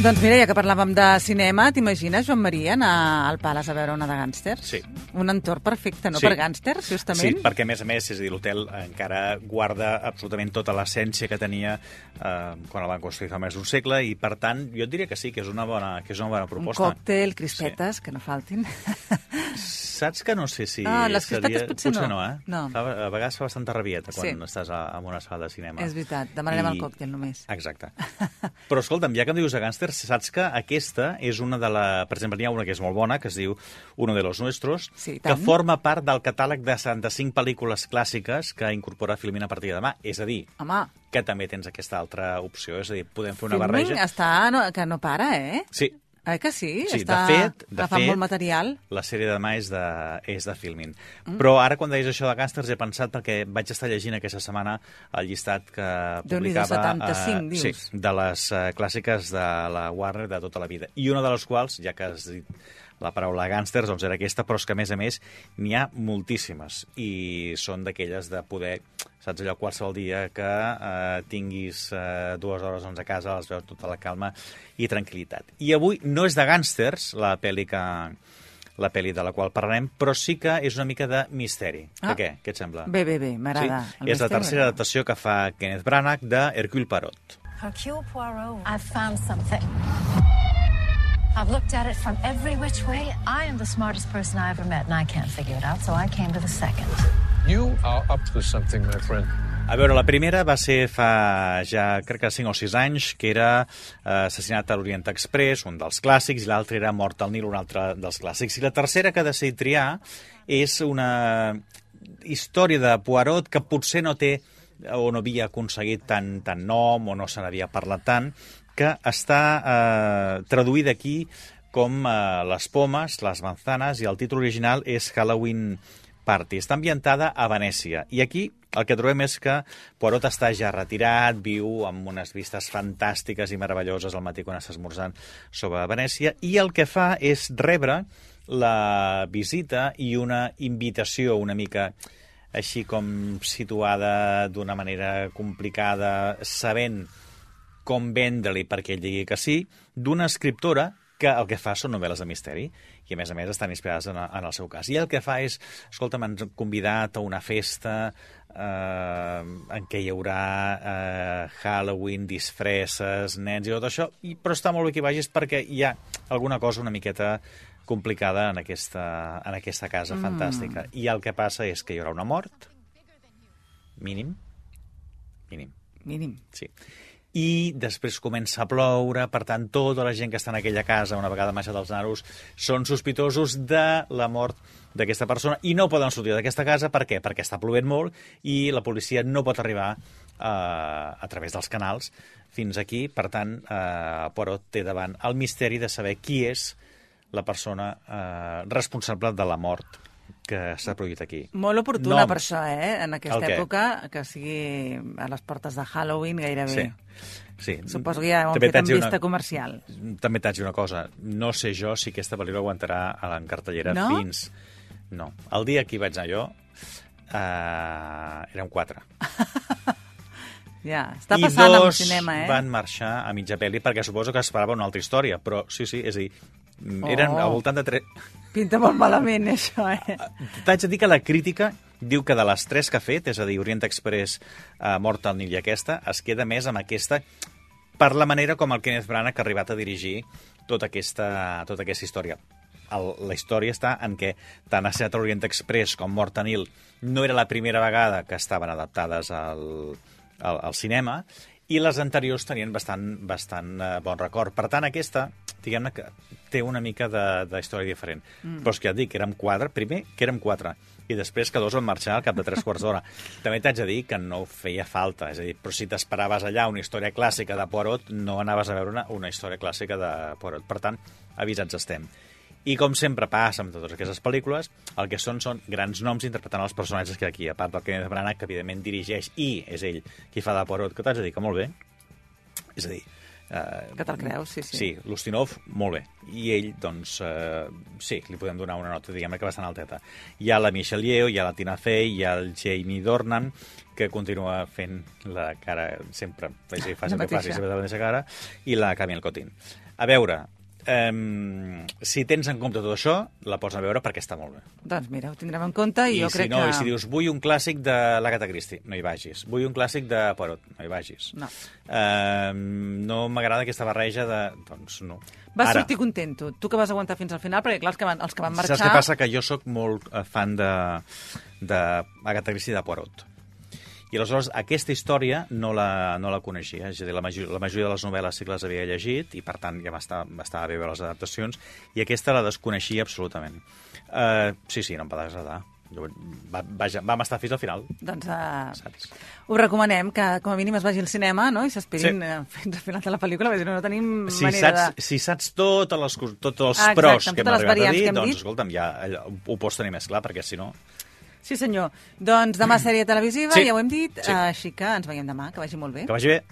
Doncs mira, ja que parlàvem de cinema, t'imagines, Joan Maria, anar al Palace a veure una de gànsters? Sí. Un entorn perfecte, no? Sí. Per gànsters, justament? Sí, perquè a més a més, és a dir, l'hotel encara guarda absolutament tota l'essència que tenia eh, quan el van construir fa més d'un segle i, per tant, jo et diria que sí, que és una bona, que és una bona Un proposta. còctel, crispetes, que no faltin. Saps que no sé si... Ah, les seria- crispetes potser no. no. eh? No. Fa, a vegades fa bastanta rabieta quan Sí. estàs a, en una sala de cinema. És veritat, demanarem I- el còctel només. Exacte. Però escolta'm, ja que em dius de gàngsters, saps que aquesta és una de la... Per exemple, n'hi ha una que és molt bona, que es diu Uno de los Nuestros, Sí, i que tant. forma part del catàleg de 75 pel·lícules clàssiques que incorpora Filmin a partir de demà. És a dir, Home, que també tens aquesta altra opció, és a dir, podem fer una Filming barreja. està... No, que no para, eh? Sí, Eh que sí? Sí, està de fet, de fet, molt material. la sèrie de demà és de, és de Filmin. Mm. Però ara, quan deies això de gàngsters, he pensat perquè vaig estar llegint aquesta setmana el llistat que publicava... 75, eh, dius. Sí, de les eh, clàssiques de la Warner de tota la vida. I una de les quals, ja que has dit la paraula gàngsters, doncs era aquesta, però és que, a més a més, n'hi ha moltíssimes. I són d'aquelles de poder, saps allò, qualsevol dia que eh, tinguis eh, dues hores doncs, a casa, les veus tota la calma i tranquil·litat. I avui no és de gàngsters, la pel·li que la pel·li de la qual parlarem, però sí que és una mica de misteri. Ah. De què? Què et sembla? Bé, bé, bé, m'agrada. Sí? El És la tercera adaptació que fa Kenneth Branagh de Hercule Poirot. Hercule Poirot, I've found something. I've looked at it from every which way. I am the smartest person I ever met, and I can't figure it out, so I came to the second. You are up to something, my friend. A veure, la primera va ser fa ja, crec que 5 o 6 anys, que era eh, Assassinat a l'Orient Express, un dels clàssics, i l'altre era Mort al Nil, un altre dels clàssics. I la tercera que ha decidit triar és una història de Poirot que potser no té o no havia aconseguit tant, tant nom o no se n'havia parlat tant, que està eh, traduïda aquí com eh, Les pomes, les manzanes, i el títol original és Halloween Party. Està ambientada a Venècia. I aquí el que trobem és que Poirot està ja retirat, viu amb unes vistes fantàstiques i meravelloses al matí quan està esmorzant sobre Venècia, i el que fa és rebre la visita i una invitació una mica així com situada d'una manera complicada, sabent com vendre-li perquè ell digui que sí, d'una escriptora que el que fa són novel·les de misteri i a més a més estan inspirades en, en el seu cas. I el que fa és, escolta, m'han convidat a una festa eh, en què hi haurà eh, Halloween, disfresses, nens i tot això, i, però està molt bé que vagis perquè hi ha alguna cosa una miqueta complicada en aquesta, en aquesta casa mm. fantàstica. I el que passa és que hi haurà una mort, mínim, mínim, Mínim. Sí. I després comença a ploure, per tant, tota la gent que està en aquella casa, una vegada marxat els naros, són sospitosos de la mort d'aquesta persona i no poden sortir d'aquesta casa. Per què? Perquè està plovent molt i la policia no pot arribar eh, a través dels canals fins aquí. Per tant, eh, Poirot té davant el misteri de saber qui és la persona eh, responsable de la mort que s'ha produït aquí. Molt oportuna Noms. per això, eh? En aquesta què? època, que sigui a les portes de Halloween gairebé. Sí. Sí. Suposo que ja ho han fet amb vista comercial. També t'haig una cosa. No sé jo si aquesta pel·lícula aguantarà a la cartellera No? fins... No. El dia que hi vaig anar jo, eh, érem quatre. Ja, està I passant dos al cinema, eh? van marxar a mitja pel·li perquè suposo que esperava una altra història. Però sí, sí, és a dir, eren Oh. al voltant de tres... Pinta molt malament, això, eh? T'haig de dir que la crítica diu que de les tres que ha fet, és a dir, Orient Express, eh, Mort al Nil i aquesta, es queda més amb aquesta per la manera com el Kenneth Branagh ha arribat a dirigir tota aquesta, tota aquesta història. El, la història està en què tant Assassinat a l'Orient Express com Mort a Nil no era la primera vegada que estaven adaptades al, al, al cinema i les anteriors tenien bastant, bastant eh, bon record. Per tant, aquesta, diguem-ne que té una mica de, de història diferent. Mm. Però és que ja et dic, érem quatre, primer que érem quatre, i després que dos van marxar al cap de tres quarts d'hora. També t'haig de dir que no feia falta, és a dir, però si t'esperaves allà una història clàssica de Poirot, no anaves a veure una, una història clàssica de Poirot. Per tant, avisats estem. I com sempre passa amb totes aquestes pel·lícules, el que són són grans noms interpretant els personatges que aquí, a part del Kenneth Branagh, que evidentment dirigeix i és ell qui fa de Poirot, que t'haig de dir que molt bé. És a dir, Eh, Que te'l creus, sí, sí. Sí, l'Ustinov, molt bé. I ell, doncs, eh, sí, li podem donar una nota, diguem que bastant alteta. Hi ha la Michelle Yeoh, hi ha la Tina Fey, hi ha el Jamie Dornan, que continua fent la cara sempre, faci La el que faci, sempre de la mateixa cara, i la Camille Cotin. A veure, eh, si tens en compte tot això, la pots anar a veure perquè està molt bé. Doncs mira, ho tindrem en compte i, I, jo si crec no, que... i si dius, vull un clàssic de l'Agatha Christie, no hi vagis. Vull un clàssic de Poirot, no hi vagis. No. Eh, no m'agrada aquesta barreja de... Doncs no. Vas Ara, sortir content, tu. Tu que vas aguantar fins al final, perquè clar, els que van, els que van marxar... Saps què passa? Que jo sóc molt eh, fan de, de Agatha Christie de Poirot. I aleshores aquesta història no la, no la coneixia. És a dir, la, major, la majoria de les novel·les sí que les havia llegit i, per tant, ja m'estava bé veure les adaptacions i aquesta la desconeixia absolutament. Uh, sí, sí, no em va desagradar. Jo, va, vaja, vam estar fins al final, Doncs uh, saps? us recomanem que com a mínim es vagi al cinema no? i s'esperin Sí. sí. fins al final de la pel·lícula, perquè si no, no tenim Si manera saps, de... si saps totes les, tots els Ah, exacte, pros que hem arribat a dir, doncs, escolta'm, ja allò, ho pots tenir més clar, perquè si no... Sí, senyor. Doncs demà sèrie televisiva, Sí. ja ho hem dit, Sí. així que ens veiem demà, que vagi molt bé. Que vagi bé.